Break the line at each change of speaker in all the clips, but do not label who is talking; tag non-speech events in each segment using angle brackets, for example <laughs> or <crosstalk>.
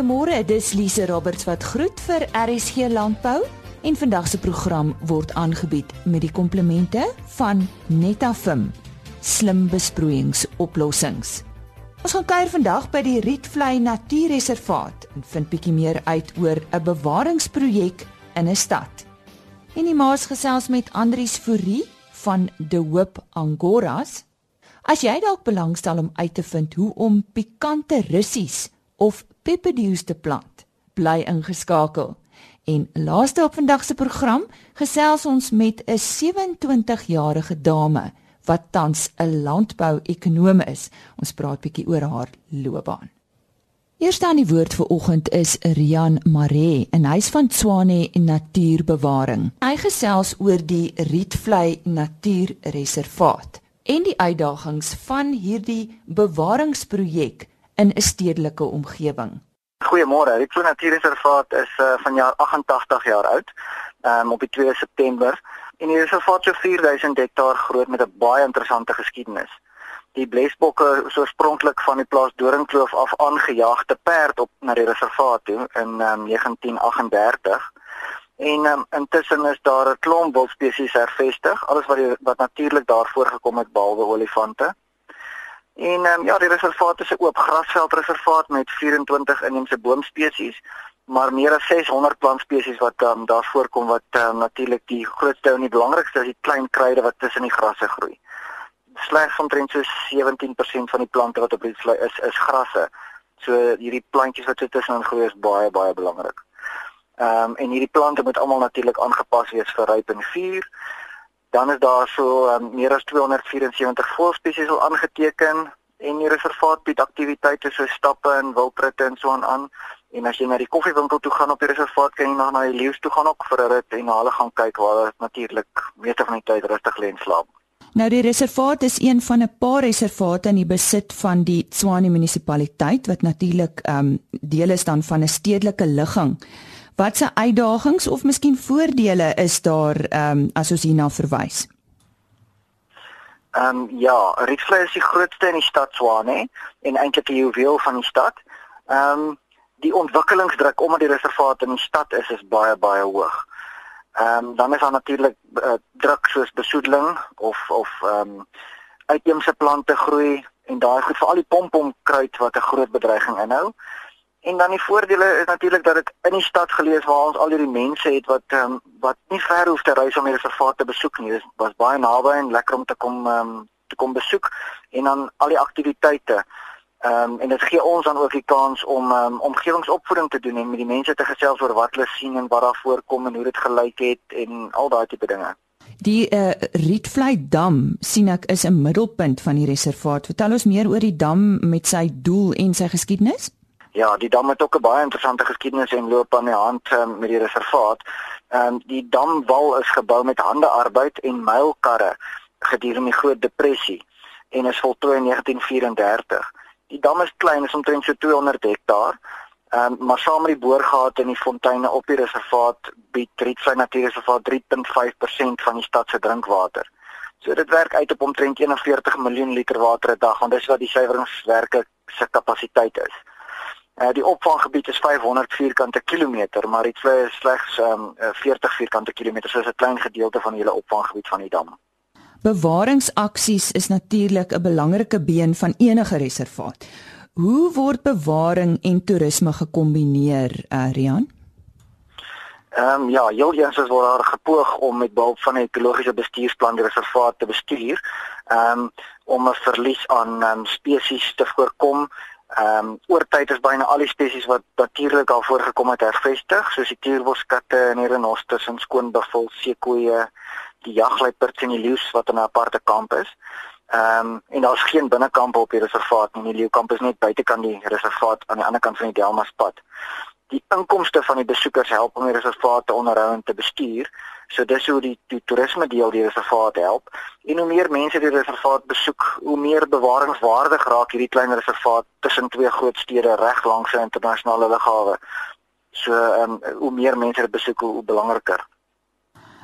Goeiemôre, dis Lise Roberts wat groet vir RSG Landbou en vandag se program word aangebied met die komplemente van Netafim. Slim besproeiingsoplossings. Ons gaan kuier vandag by die Rietvlei Natuurreservaat en vind bietjie meer uit oor 'n bewaringsprojek in 'n stad. En die maas gesels met Andrius Fourie van De Hoop Angoras. As jy dalk belangstel om uit te vind hoe om pikante russies of peperdews te plant, bly ingeskakel. En laaste op vandag se program gesels ons met 'n 27-jarige dame wat tans 'n landbou-ekonoom is. Ons praat bietjie oor haar loopbaan. Eerste aan die woord vir oggend is Rian Maree en hy's van Tswane Natuurbewaring. Hy gesels oor die Rietvlei Natuurreservaat en die uitdagings van hierdie bewaringsprojek in 'n stedelike omgewing.
Goeiemôre. Die Kloof Natuurreservaat is uh, van jaar 88 jaar oud. Um, op die 2 September en die reservaat so 4000 hektaar groot met 'n baie interessante geskiedenis. Die blesbokke is oorspronklik van die plaas Doringkloof af aangejaag te perd op na die reservaat toe in um, 1938. En um, intussen is daar 'n klomp wildspesies hervestig, alles wat die, wat natuurlik daar voorgekom het behalwe olifante. En um, ja, die reservaat is 'n oop grasveldreservaat met 24 inheemse boomspesies, maar meer as 600 plantspesies wat um, daar voorkom wat um, natuurlik die grootste en die belangrikste is die klein kruide wat tussen die grasse groei. Slegs omtrent so 17% van die plante wat op die vlei is is grasse. So hierdie plantjies wat tussen groei is baie baie belangrik. Ehm um, en hierdie plante moet almal natuurlik aangepas wees vir ryp en vuur dan is daar so um, meer as 274 voëlspesies al aangeteken en die reservaat bied aktiwiteite so stappe en wildritte en so aan. En as jy na die koffiewinkel toe gaan op die reservaat kan jy nog na die leeu's toe gaan ook vir 'n rit en hulle gaan kyk waar hulle natuurlik meeste van die tyd rustig lê en slaap.
Nou die reservaat is een van 'n paar reservate in die besit van die Tshwane munisipaliteit wat natuurlik ehm um, deel is dan van 'n stedelike ligging. Wat se uitdagings of miskien voordele is daar ehm um, as ons hierna verwys?
Ehm um, ja, Rietvlei is die grootste in die stad Swane en eintlik die juweel van die stad. Ehm um, die ontwikkelingsdruk omdat die reservaat in die stad is is baie baie hoog. Ehm um, dan is daar natuurlik uh, druk soos besoedeling of of ehm um, uitheemse plante groei en daai goed vir al die pompomkruid wat 'n groot bedreiging inhou. En dan die voordele is natuurlik dat dit in die stad gelees waar ons al hierdie mense het wat um, wat nie ver hoef te reis om die reservaat te besoek nie. Dit was baie naby en lekker om te kom um, te kom besoek en dan al die aktiwiteite. Ehm um, en dit gee ons dan ook die kans om um, omgewingsopvoeding te doen en met die mense te gesels oor wat hulle sien en wat daar voorkom en hoe dit gelyk het en al daai tipe dinge.
Die uh, Rietvlei dam sien ek is 'n middelpunt van die reservaat. Vertel ons meer oor die dam met sy doel en sy geskiedenis.
Ja, die dam het ook 'n baie interessante geskiedenis en loop aan die hand um, met die reservaat. Ehm um, die damwal is gebou met handearbeid en mylkarre gedurende die Groot Depressie en is voltooi in 1934. Die dam is klein, is omtrent so 200 hektaar. Ehm um, maar saam met die boorgate en die fonteine op die reservaat bied Rietvlei Natuurreservaat 3.5% van die stad se drinkwater. So dit werk uit op omtrent 41 miljoen liter water 'n dag, want dis wat die suiweringswerke se kapasiteit is. Uh, die opvanggebied is 500 vierkante kilometer, maar dit is slegs um, 40 vierkante kilometer, so is 'n klein gedeelte van die hele opvanggebied van die dam.
Bewaringsaksies is natuurlik 'n belangrike been van enige reservaat. Hoe word bewaring en toerisme gekombineer, uh, Rian?
Ehm um, ja, heel eens is word daar gepoog om met behulp van 'n ekologiese bestuursplan die reservaat te bestuur, ehm um, om 'n verlies aan um, spesies te voorkom Ehm um, oor tyd is byna al die spesies wat natuurlik al voorgekom het hervestig, soos die tuurboskatte en die renosters en skoonbuffel, seekoeie, die jagluiperds en die leeu's wat in 'n aparte kamp is. Ehm um, en daar's geen binnekampe op die reservaat nie. Die leeukamp is net buitekant die reservaat aan die ander kant van die Delmaspad die inkomste van die besoekers help om die reservaat te onderhou en te bestuur. So dis hoe die, die toerisme deel die reservaat help. En hoe meer mense die reservaat besoek, hoe meer bewaringswaardig raak hierdie klein reservaat tussen twee groot stede reg langs 'n internasionale lughawe. So ehm um, hoe meer mense dit besoek, hoe, hoe belangriker.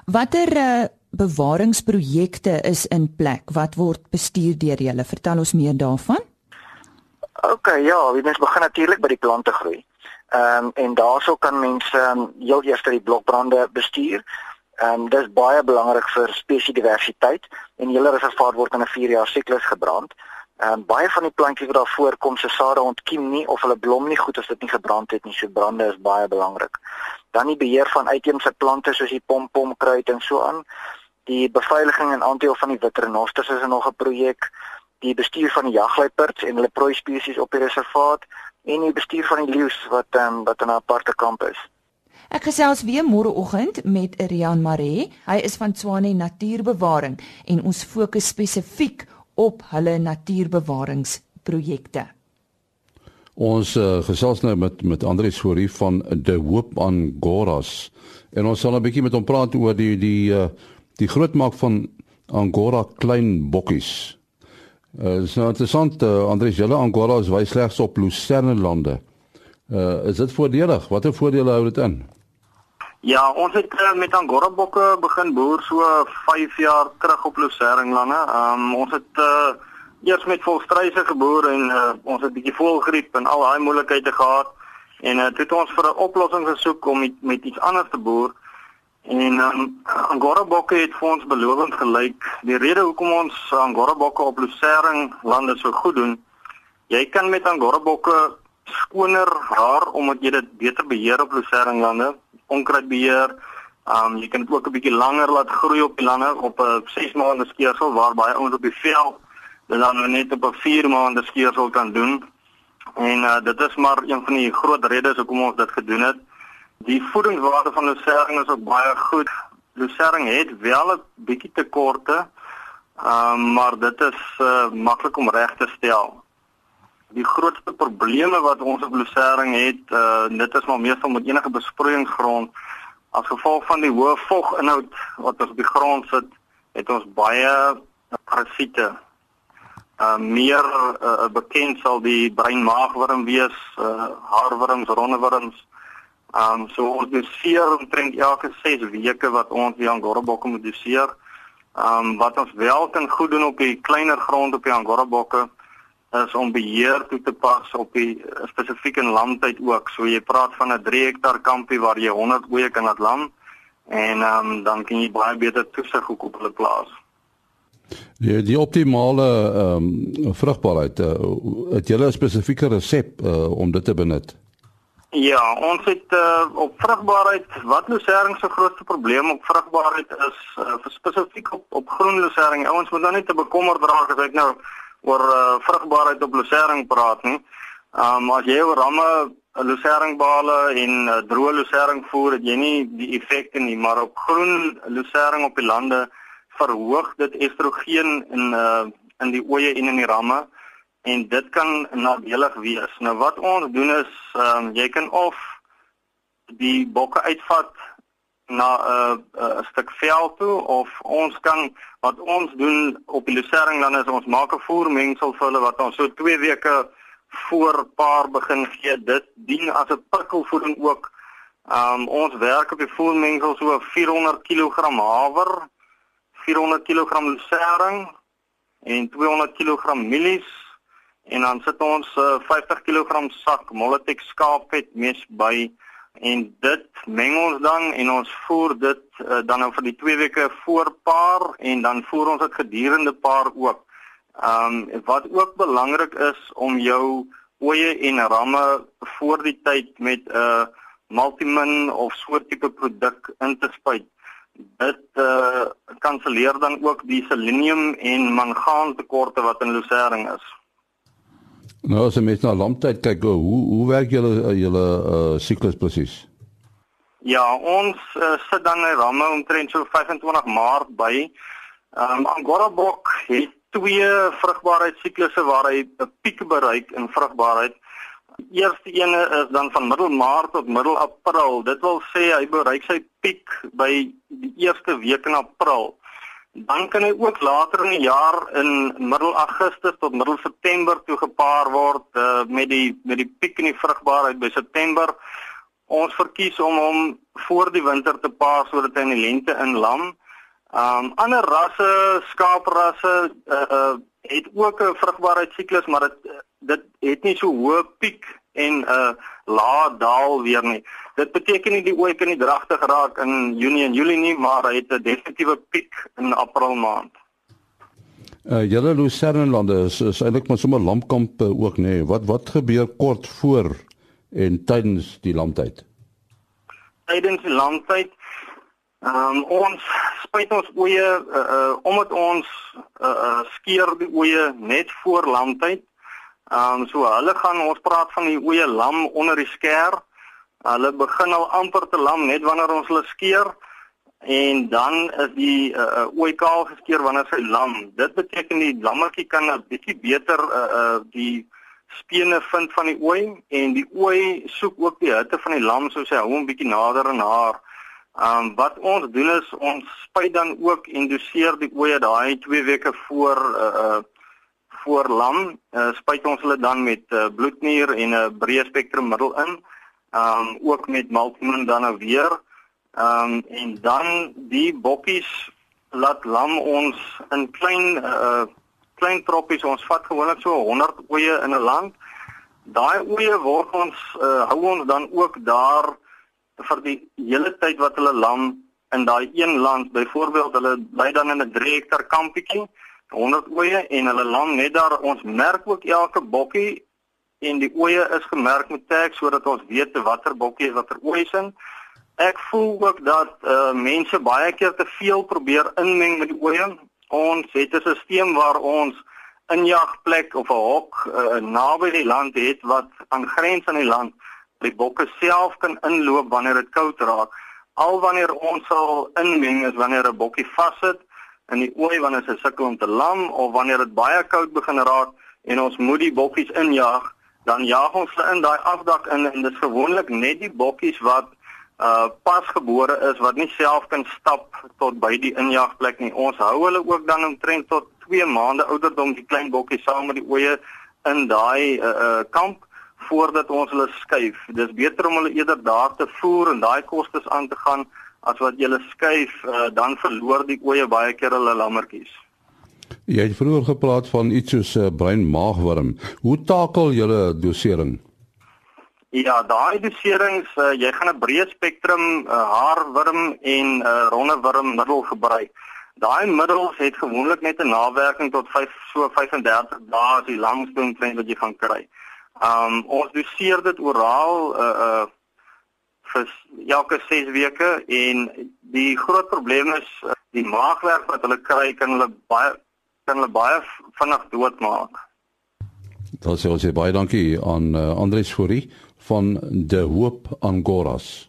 Watter uh, bewaringsprojekte is in plek? Wat word bestuur deur julle? Vertel ons meer daarvan.
OK, ja, mens begin natuurlik by die plante groei. Ehm um, en daarso kan mense um, heel eers die blokbrande bestuur. Ehm um, dis baie belangrik vir spesiediversiteit en hele reservaat word in 'n 4 jaar siklus gebrand. Ehm um, baie van die plantjies wat daar voorkom se sade ontkiem nie of hulle blom nie goed as dit nie gebrand het nie. So brande is baie belangrik. Dan die beheer van uitheemse plante soos die pompomkruid en so aan. Die beveiliging en aantal van die witrenosters is nog 'n projek. Die bestuur van die jagluiperds en hulle prooi spesies op die reservaat en die bestuur van die leeu's wat um, wat in 'n aparte kamp is.
Ek gesels weer môreoggend met Rian Maree. Hy is van Swane Natuurbewaring en ons fokus spesifiek op hulle natuurbewaringsprojekte.
Ons uh, gesels nou met met Andre Sori van De Hoop Angoras en ons sal 'n bietjie met hom praat oor die die uh, die grootmaak van Angora klein bokkies. Uh, is nou interessant uh, Andries julle Angora is wy slegs op Lucerne lande. Uh, is dit voordelig? Watter voordele hou dit in?
Ja, ons het uh, met Angora bokke begin boer so 5 jaar terug op Lucerne lande. Um, ons het uh, eers met volstryse geboer en uh, ons het 'n bietjie voelgriep en al daai moeilikhede gehad en uh, toe het ons vir 'n oplossing gesoek om met, met iets anders te boer. En um, Angora bokke het vir ons belovend gelyk. Die rede hoekom ons Angora bokke op Lucerne lande so goed doen, jy kan met Angora bokke skoner haar omdat jy dit beter beheer op Lucerne lande, onkruidbeheer. Um jy kan dit ook 'n bietjie langer laat groei op die lande op 'n 6 maande skeersel waar baie ouens op die veld dit dan net op 'n 4 maande skeersel kan doen. En uh, dit is maar een van die groot redes hoekom ons dit gedoen het. Die voedingswaarde van lucerne is ook baie goed. Lucerne het wel 'n bietjie tekorte, um, maar dit is uh, maklik om reg te stel. Die grootste probleme wat ons op lucerne het, uh, dit is maar meestal met enige besproeiingsgrond as gevolg van die hoë voginhoud wat ons op die grond sit, het ons baie parasiete. Uh meer uh, bekend sal die breinmaagwurm wees, uh haarwurms, rondewurms, Ehm um, so ons doseer omtrent elke 6 weke wat ons die Angora bokke moet doseer. Ehm um, wat ons wel kan goed doen op die kleiner grond op die Angora bokke is om beheer toe te pas op die spesifieke landtyd ook. So jy praat van 'n 3 hektaar kampie waar jy 100 oeye kan laat lam en um, dan kan jy baie beter toesig op hulle plaas.
Die die optimale ehm um, vrugbaarheid uh, het jy 'n spesifieke resep uh, om dit te benut?
Ja, ons het uh, op vrugbaarheid, wat lucerne se grootste probleem op vrugbaarheid is, uh, spesifiek op op groen lucerne. Ouens moet nou net te bekommerd raak as ek nou oor uh, vrugbaarheid op lucerne praat nie. Um as jy oor ramme lucernebale en uh, droë lucerne voer, het jy nie die effekte nie, maar op groen lucerne op die lande verhoog dit estrogen in uh in die oeye en in die ramme en dit kan nadelig wees. Nou wat ons doen is ehm um, jy kan of die bokke uitvat na 'n uh, 'n uh, stuk veld toe of ons kan wat ons doen op die lucerne dan is ons maak 'n voermengsel vir hulle wat ons so 2 weke voor paar begin gee. Dit dien as 'n prikkelvoeding ook. Um, ons werk op die voermengsel so 400 kg haver, 400 kg lucerne en 200 kg mielies en dan sit ons uh, 50 kg sak Moletex skaapvet mes by en dit meng ons dan en ons voer dit uh, dan nou vir die 2 weke voor paar en dan voer ons dit gedurende paar ook. Ehm um, wat ook belangrik is om jou oeye en ramme voor die tyd met 'n uh, multimin of so 'n tipe produk in te spuit. Dit uh, kanselleer dan ook die selenium en mangaan tekorte wat in lucerne is.
Nou as jy met na lamptyd kyk, hoe hoe werk julle julle uh siklus presies?
Ja, ons uh, sit dan in ramme omtrent so 25 Maart by. Um Angora bok het twee vrugbaarheidsiklusse waar hy 'n piek bereik in vrugbaarheid. Die eerste ene is dan van middel Maart tot middel April. Dit wil sê hy bereik sy piek by die eerste week in April. Dan kan hy ook later in die jaar in middel Augustus tot middel September toe gepaar word uh, met die met die piek in die vrugbaarheid by September. Ons verkies om hom voor die winter te paar sodat hy in die lente inlam. Um ander rasse, skaaprasse uh, uh het ook 'n vrugbaarheidsiklus, maar dit dit het nie so hoë piek en 'n uh, lae daal weer nie. Dit beteken nie die ooi kan nie dragtig raak in Junie en Julie nie, maar hy het 'n definitiewe piek in April maand.
Uh julle Lucernelande is, is eintlik maar sommer lampkamp uh, ook nê. Nee. Wat wat gebeur kort voor en tydens die lamptyd?
Tydens die lamptyd Um, ons spuit ons oeye uh, uh, omdat ons uh, uh, skeer die oeye net voor lamtyd. Um so hulle gaan ons praat van die oeye lam onder die skeer. Hulle begin al amper te lam net wanneer ons hulle skeer en dan is die uh, uh, ooi kaal geskeer wanneer sy lam. Dit beteken die lammetjie kan 'n bietjie beter uh, uh, die spene vind van die ooi en die ooi soek ook die hitte van die lam soos hy hou hom bietjie nader aan haar. Um, wat ons doen is ons spuit dan ook en doseer die oeye daai 2 weke voor uh uh voor lam, uh, spuit ons hulle dan met uh, bloednier en 'n uh, breë spektrum middel in. Ehm um, ook met maltmin dan nou weer. Ehm um, en dan die bokkies laat lam ons in klein uh klein troppies. Ons vat gewoonlik so 100 oeye in 'n land. Daai oeye word ons uh, hou ons dan ook daar vir die hele tyd wat hulle lam in daai een land, byvoorbeeld hulle bly dan in 'n 3 hektar kampietjie, 100 oeye en hulle lam net daar. Ons merk ook elke bokkie en die oeye is gemerk met tags sodat ons weet watter bokkie is watter oeye sin. Ek voel ook dat uh, mense baie keer te veel probeer inmeng met die oeye. Ons het 'n stelsel waar ons injagplek of 'n hok uh, naby die land het wat aangrens aan die land die bokke self kan inloop wanneer dit koud raak. Al wanneer ons sal inmeng is wanneer 'n bokkie vassit in die ooi wanneer hy sukkel om te lam of wanneer dit baie koud begin raak en ons moet die bokkies injaag, dan jaag ons hulle in daai afdak in en dit is gewoonlik net die bokkies wat uh pasgebore is wat nie self kan stap tot by die injaagplek nie. Ons hou hulle ook dan omtrent tot 2 maande ouderdom die klein bokkies saam met die oeye in daai uh, uh kamp voordat ons hulle skuif. Dis beter om hulle eerder daar te voer en daai kostes aan te gaan as wat jy hulle skuif, uh, dan verloor die oeye baie keer hulle lammetjies.
Jy het vroeër gepraat van iets soos 'n uh, breinmaagworm. Hoe takel jy hulle dosering?
Ja, daai doserings, uh, jy gaan 'n breë spektrum uh, haarworm en 'n uh, ronde worm middel gebruik. Daai middels het gewoonlik net 'n nawerking tot 5 so 35 dae as die langste omtrent wat jy gaan kry. Um ons doseer dit oral uh uh vir elke 6 weke en die groot probleem is die maagwerk wat hulle kry kan hulle baie kan hulle baie vinnig doodmaak.
Dit sê ons baie dankie aan uh, Andries Fourie van De Hoop Angoras.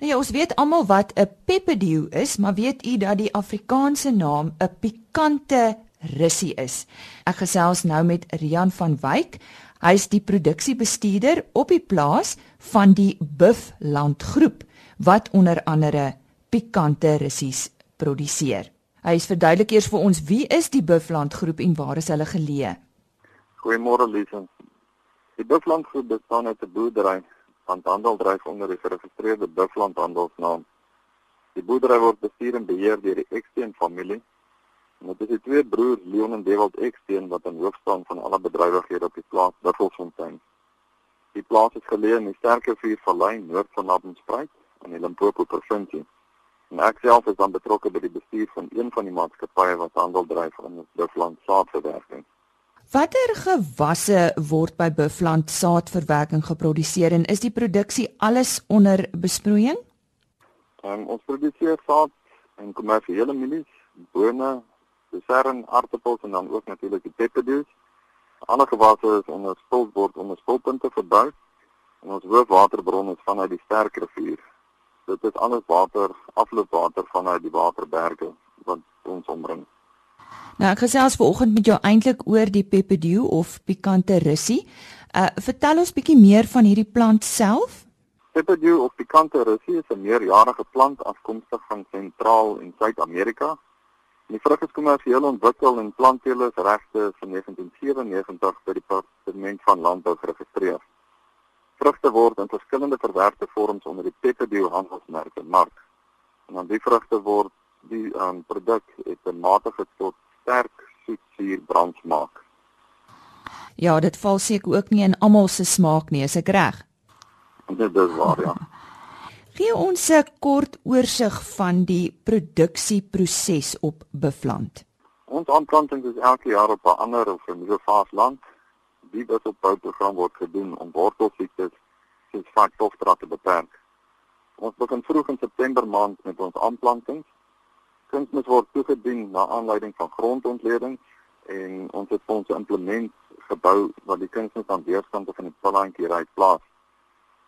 Nou ja, ons weet almal wat 'n pepperdew is, maar weet u dat die Afrikaanse naam 'n pikante russie is? Ek gesels nou met Rian van Wyk. Hy is die produksiebestuurder op die plaas van die Buffland groep wat onder andere pikante russies produseer. Hy is verduidelik eers vir ons wie is die Buffland groep en waar is hulle geleë?
Goeiemôre Lisa. Die Buffland groep bestaan uit 'n boerdery van handeldryf onder die geregistreerde Buffland handelsnaam. Die boerdery word bestuur en beheer deur die Eksteen familie En dit is die twee broers Leon en Dewald Eksteen wat aan hoof staan van alle bedrywighede op die plaas Buffelsfontein. Die plaas is geleë in die sterke vuurvallei noord van Nabenspruit in die Limpopo provinsie. En ek self is dan betrokke by die bestuur van een van die maatskappye wat handel dryf in Buffland saadverwerking.
Watter gewasse word by Buffland saadverwerking geproduseer en is die produksie alles onder besproeiing?
Um, ons produseer saad en kommersiële mielies, bone, besering aardappels en dan ook natuurlik die pepperdews. Ander gewasse is onder spulbord onder spulpunte verbou en ons hoofwaterbron is vanuit die sterk rivier. Dit is alles water, afloopwater vanuit die waterberge wat ons omring.
Nou ek gesels vanoggend met jou eintlik oor die pepperdew of pikante russie. Uh vertel ons bietjie meer van hierdie plant self.
Pepperdew of pikante russie is 'n meerjarige plant afkomstig van Sentraal en Suid-Amerika Die vrug is kommersieel ontwikkel en plantteele is regte van 1997 by die Departement van Landbou geregistreer. Vrugte word in verskillende verwerkte vorms onder die Peppedew handelsmerk mark. En dan die vrugte word die um, produk het 'n matige tot sterk suur brandsmaak.
Ja, dit val seker ook nie in almal se smaak nie, is ek reg?
Dit is waar, ja. <laughs>
Gee ons 'n kort oorsig van die produksieproses op Bevland.
Ons aanplanting is elke jaar op 'n ander of 'n nuwe fase land. Die wat op bouprogram word gedoen om wortelsiektes soos vaktoftra te beperk. Ons begin vroeg in September maand met ons aanplantings. Kunsmis word toegedien na aanleiding van grondontleding en ons het ons implement gebou wat die kunsmis aan weerskante van die plantjie ry plaas.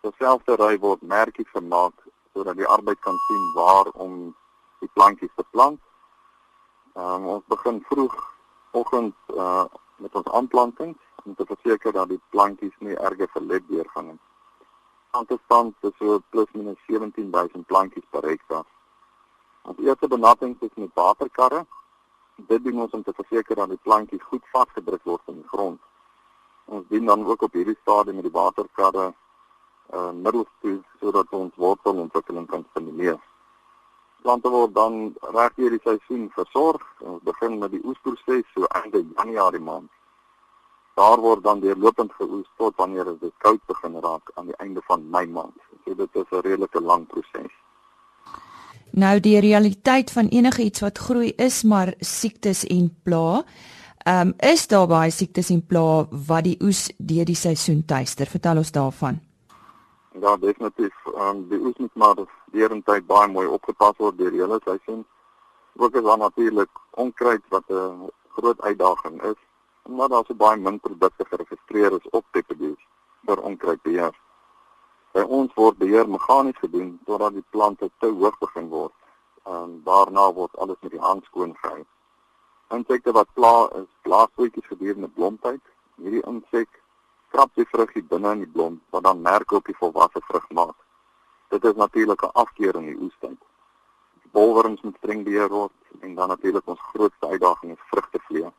Terselfde ry word merkies gemaak sodat die arbeid kan sien waar om die plantjies te plant. Um, ons begin vroeg oggend uh, met ons aanplanting om te verseker dat die plantjies nie erge verlet deurgaan nie. Aantestand is so plus minus 17000 plantjies per hektaar. Ons eerste benadering is met waterkarre. Dit doen ons om te verseker dat die plantjies goed vasgedruk word in die grond. Ons dien dan ook op hierdie stadium met die waterkarre uh, middels toe sodat ons wortelontwikkeling kan stimuleer. Plante word dan reg deur die seisoen versorg. Ons begin met die oesproses so einde Januarie maand. Daar word dan deurlopend geoes tot wanneer dit koud begin raak aan die einde van Mei maand. So dit is 'n redelike lang proses.
Nou die realiteit van enige iets wat groei is maar siektes en pla. Ehm um, is daar baie siektes en pla wat die oes deur die seisoen tuister? Vertel ons daarvan.
Ja, definitief. Um, die oes moet maar derentyd baie mooi opgepas word deur die hele seisoen. Ook is daar natuurlik onkruid wat 'n groot uitdaging is, omdat daar so baie min produkte geregistreer is op Tepedeus vir onkruidbeheer. By ons word beheer meganies gedoen totdat die plante te hoog begin word. En daarna word alles met die hand skoon gehou. Insekte wat pla is blaasvoetjies gedurende blomtyd. Hierdie insek krap die vruggie binne in die blom wat dan merke op die volwasse vrug maak. Dit is natuurlik 'n afkeer in die oestyd. Bolwerms moet streng beheer word en dan natuurlik ons grootste uitdaging is vrugtevlee.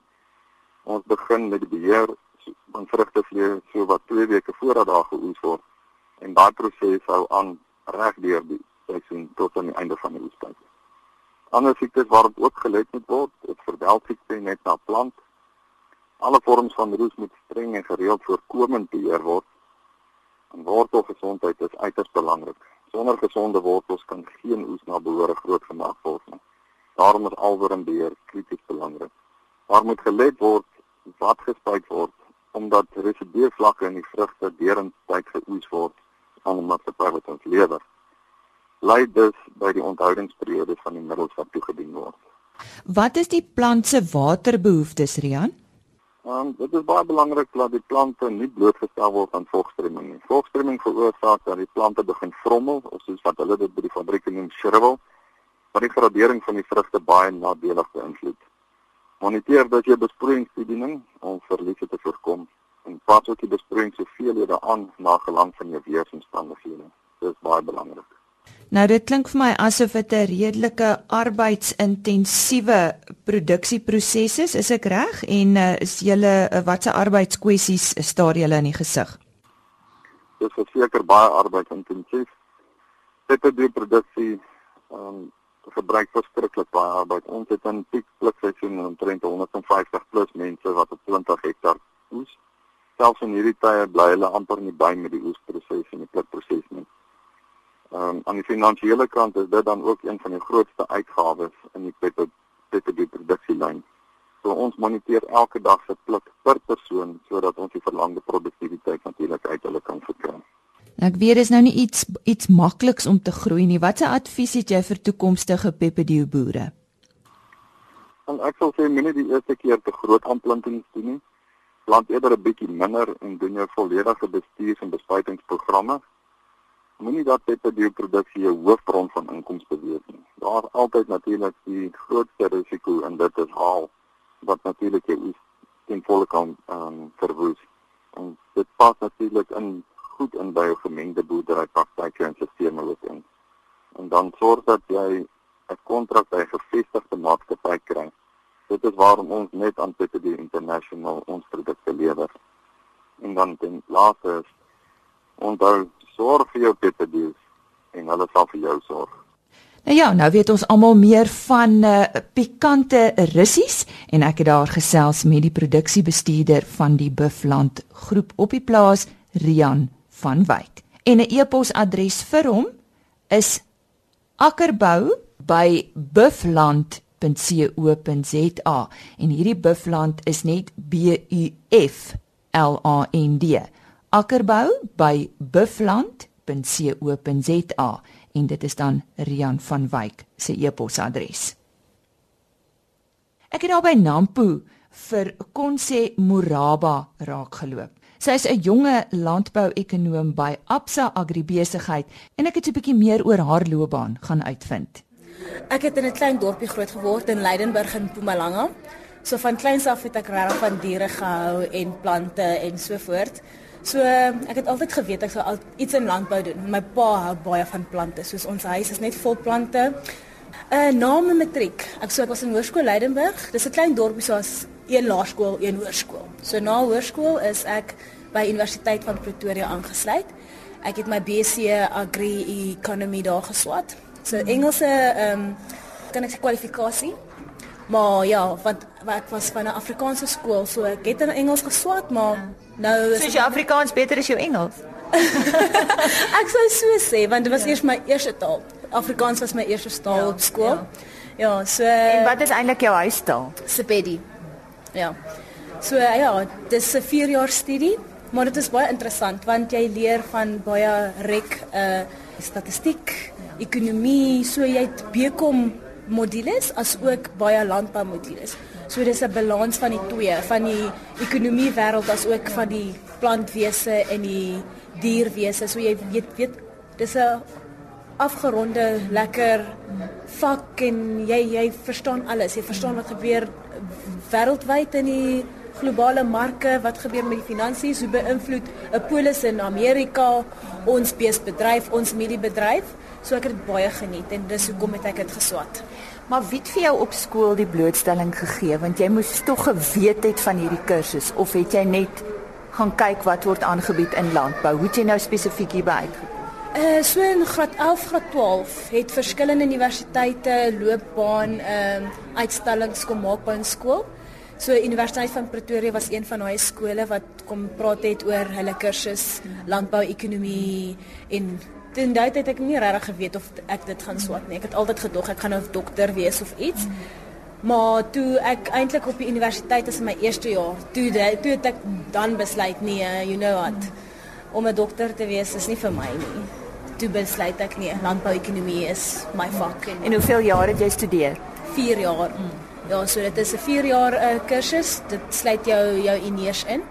Ons begin met die beheer van vrugtevlee so wat 2 weke voordat daar geoes word en daai proses hou aan reg deur die seisoen tot aan die einde van die oestyd. Ander siektes waarop ook gelet moet word, is verdelsiekte net na plant Alle vorms van roes moet streng en gereeld voorkomend beheer word. En wortelgesondheid is uiters belangrik. Sonder gesonde wortels kan geen oes na behoore grootgemaak word nie. Daarom is alwermbeheer krities belangrik. Daar moet gelet word wat gespuit word omdat residuele vlakke in die vrugte deurent tyd geoes word aan 'n maatskappy wat ons lewer. Lei dus by die onthoudingsperiodes van die middels wat toegedien word.
Wat is die plant se waterbehoeftes, Rian?
Um, dit is baie belangrik dat die plante nie blootgestel word aan volkstremming nie. Volkstremming veroorsaak dat die plante begin vrommel of soos wat hulle dit by die fabrieke noem shrivel, wat die gradering van die vrugte baie nadelig beïnvloed. Moniteer dat jy besproeiingsbediening om verliese te voorkom en pas ook die besproeiing soveel jy daaraan na gelang van jou weeromstandighede. Dit is baie belangrik.
Nou dit klink vir my asof dit 'n redelike arbeidsintensiewe produksieproses is, is ek reg? En uh, is julle uh, watse arbeidskwessies staar julle in die gesig?
Dit is seker baie arbeidsintensief. Dit is die produksie ehm um, verbruik verskriklik baie arbeid. Ons het in piek plukseisoen omtrent 150 plus mense wat op 20 hektaar oes. Selfs in hierdie tye bly hulle amper nie by met die oesproses en die plukproses nie. Ehm um, aan die finansiële kant is dit dan ook een van die grootste uitgawes in die PPD produksielyn. So ons moniteer elke dag se pluk per persoon sodat ons die verlangde produktiwiteit natuurlik uit hulle kan verkry.
Ek weet dis nou nie iets iets makliks om te groei nie. Watse advies het jy vir toekomstige PPD boere?
En ek sal sê minne die eerste keer te groot aanplantings doen nie. Plant eerder 'n bietjie minder en doen jou volledige bestuurs- en bespuitingsprogramme moenie dat petroleumproduksie jou hoofbron van inkomste wees nie. Daar is altyd natuurlik die grootste risiko en dit is haal wat natuurlik jou oes ten volle kan ehm um, verwoes. En dit pas natuurlik in goed in by jou gemengde boerdery praktyke en sisteme ook in. En dan sorg dat jy 'n kontrak by 'n gevestigde maatskappy kry. Dit is waarom ons net aan Petroleum International ons produkte lewer. En dan ten laaste is onthou sorg vir jou petedies en hulle sal vir jou sorg.
Nou ja, nou weet ons almal meer van uh, pikante russies en ek het daar gesels met die produksiebestuurder van die Buffland groep op die plaas, Rian van Wyk. En 'n e-posadres vir hom is akkerbou@buffland.co.za en hierdie Buffland is net B U F L A N D. akkerbou@buffland.co.za en dit is dan Rian van Wyk se e-posadres. Ek het daar by Nampo vir Konse Moraba raakgeloop. Sy is 'n jonge landbouekonoom by Absa Agribesigheid en ek het 'n bietjie meer oor haar loopbaan gaan uitvind.
Ek het in 'n klein dorpie groot geword in Leidenburg in Mpumalanga. So van kleins af het ek regtig van diere gehou en plante en so voort. So ek het altyd geweet ek sou iets in landbou doen. My pa hou baie van plante. Soos ons huis is net vol plante. 'n uh, Na my matriek, ek sou ek was in Hoërskool Leidenburg. Dis 'n klein dorpie soos een laerskool, een hoërskool. So na hoërskool is ek by Universiteit van Pretoria aangesluit. Ek het my BC Agri Economy daar geswat. So Engelse ehm um, kan ek se kwalifikasie. Maar ja, want ek was van 'n Afrikaanse skool, so ek het in Engels geswat, maar nou
is So jy Afrikaans beter as jou Engels? <laughs>
ek sou so sê want dit was ja. eers my eerste taal. Afrikaans was my eerste taal ja, op skool. Ja. ja, so
En wat is eintlik jou huistaal?
Sepedi. Ja. So ja, dis 'n 4 jaar studie, maar dit is baie interessant want jy leer van baie rek uh statistiek, ekonomie, so jy het bekom modules as ook baie landbou modules. So dis 'n balans van die twee, van die ekonomie wêreld as ook van die plantwese en die dierwese. So jy weet weet dis 'n afgeronde lekker vak en jy jy verstaan alles. Jy verstaan wat gebeur wêreldwyd in die globale marke, wat gebeur met die finansies, hoe beïnvloed 'n polis in Amerika ons beesbedryf, ons mediebedryf. So ek het dit baie geniet en dis hoekom het ek dit geswat.
Maar wie het vir jou op skool die blootstelling gegee want jy moes tog geweet het van hierdie kursus of het jy net gaan kyk wat word aangebied in landbou? Hoe het jy nou spesifiek hierby uitgekom?
Uh so in graad 11, graad 12 het verskillende universiteite loopbaan ehm uh, uitstallings kom maak by 'n skool. So Universiteit van Pretoria was een van daai skole wat kom praat het oor hulle kursus landbou-ekonomie en Toen daai het ek nie regtig geweet of ek dit gaan swat nie. Ek het altyd gedog ek gaan 'n nou dokter wees of iets. Maar toe ek eintlik op die universiteit is in my eerste jaar, toe de, toe het ek dan besluit nee, you know what. Om 'n dokter te wees is nie vir my nie. Toe besluit ek nee, landbouekonomie is my vak.
En, en hoeveel jaar het jy studeer?
4 jaar. Mm. Ja, so dit is 'n 4 jaar uh, kursus. Dit sluit jou jou iners in.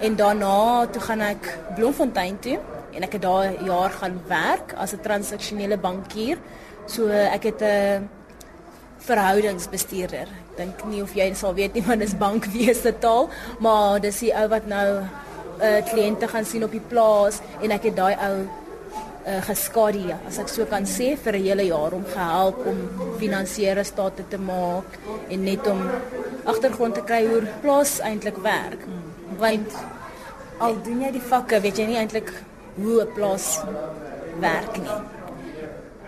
En daarna toe gaan ek Bloemfontein toe en ek het daar 'n jaar gaan werk as 'n transaksionele bankier. So ek het 'n verhoudingsbestuurder. Ek dink nie of jy sal weet nie <laughs> wat is bankwese taal, maar dis die ou wat nou uh kliënte gaan sien op die plaas en ek het daai ou uh geskadu as ek so kan sê vir 'n hele jaar om gehelp om finansiëre state te maak en net om agtergrond te kry hoe plaas eintlik werk. Want al doen jy die vakke, weet jy nie eintlik hoe 'n plaas werk nie.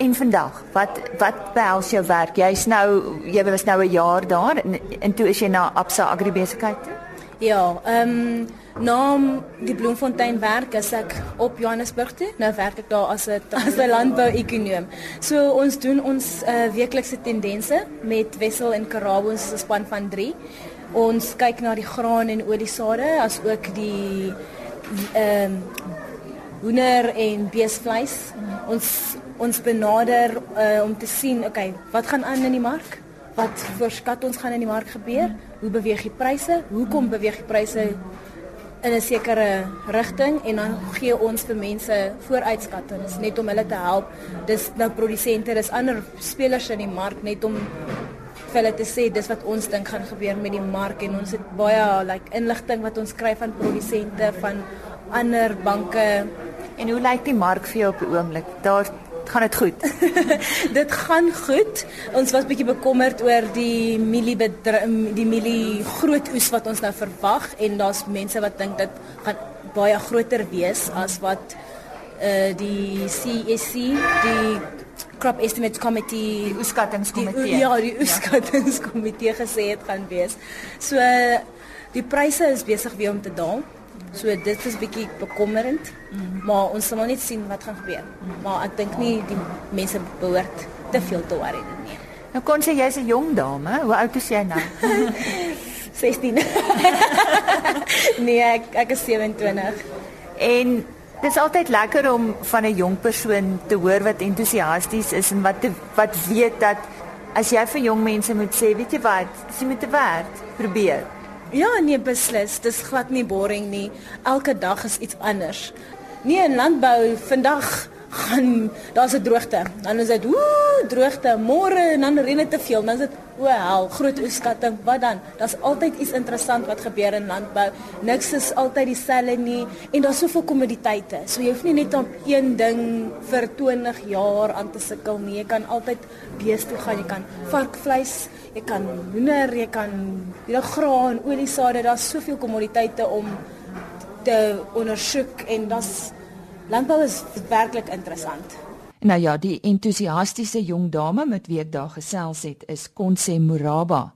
En vandag, wat wat behels jou werk? Jy's nou jy was nou 'n jaar daar en, en toe is jy na Absa Agribesigheid toe?
Ja, ehm um, na die Bloemfontein werk as ek op Johannesburg toe. Nou werk ek daar as 'n as 'n landbou-ekonoom. So ons doen ons uh, weeklikse tendense met Wessel en Karabo ons span van 3. Ons kyk na die graan en oliesade as ook die ehm um, hoender en beesvleis. Ons ons benader uh, om te sien, okay, wat gaan aan in die mark? Wat voorskat ons gaan in die mark gebeur? Hoe beweeg die pryse? Hoekom beweeg die pryse in 'n sekere rigting en dan gee ons vir mense vooruitskattings net om hulle te help. Dis nou produsente, dis ander spelers in die mark net om vir hulle te sê dis wat ons dink gaan gebeur met die mark en ons het baie like inligting wat ons kry van produsente van ander banke
En hoe lyk die mark vir jou op die oomblik? Daar gaan dit goed. <laughs>
dit gaan goed. Ons was bietjie bekommerd oor die mielie die mielie groot oes wat ons nou verwag en daar's mense wat dink dit gaan baie groter wees as wat uh die CSC die crop estimates committee
die oeskattingskomitee.
Ja, die oeskattingskomitee gesê het gaan wees. So die pryse is besig weer om te daal. So dit is bietjie bekommerend. Mm. Maar ons sal maar net sien wat gaan gebeur. Mm. Maar ek dink nie die mense behoort te veel te worry nie.
Nou kon sê jy's 'n jong dame. Hoe oud is jy nou? <laughs>
16. <laughs> nee, ek ek is 27.
En dit is altyd lekker om van 'n jong persoon te hoor wat entoesiasties is en wat te, wat weet dat as jy vir jong mense moet sê, weet jy wat, jy moet te werd probeer.
Ja, nee, beslis. Dis glad nie boring nie. Elke dag is iets anders. Nee, in landbou vandag gaan daar's 'n droogte. Dan is dit ooh, droogte. Môre en dan reën dit te veel. Dan is dit o, hel, groot oeskatting. Wat dan? Daar's altyd iets interessant wat gebeur in landbou. Niks is altyd dieselfde nie en daar's soveel kommoditeite. So jy hoef nie net op een ding vir 20 jaar aan te sukkel nie. Jy kan altyd beeste gaan. Jy kan varkvleis, jy kan hoender, jy kan jy graan, oliesade. Daar's soveel kommoditeite om te ondersoek en daar's Landbou is werklik interessant.
Nou ja, die entoesiastiese jong dame met wie ek daar gesels het, is Konse Moraba,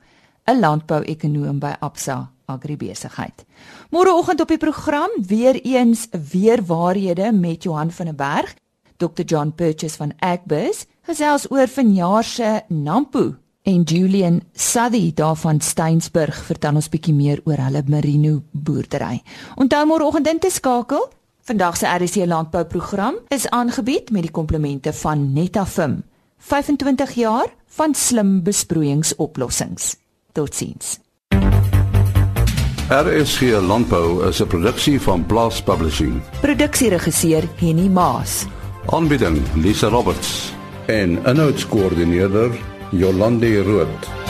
'n landbouekonoom by Absa Agribesigheid. Môreoggend op die program weer eens weer waarhede met Johan van der Berg, Dr John Purchase van Agbus, gesels oor vanjaar se Nampo en Julian Suthy daarvan Steynsburg vertel ons bietjie meer oor hulle merino boerdery. Onthou môreoggend in te skakel Vandag se RC landbouprogram is aangebied met die komplemente van Netafim. 25 jaar van slim besproeiingsoplossings. Totsiens.
RC landbou is 'n produksie van Blast Publishing.
Produksieregisseur Henny Maas.
Aanbieding Lisa Roberts en 'n notas koördineerder Jolande Rooi.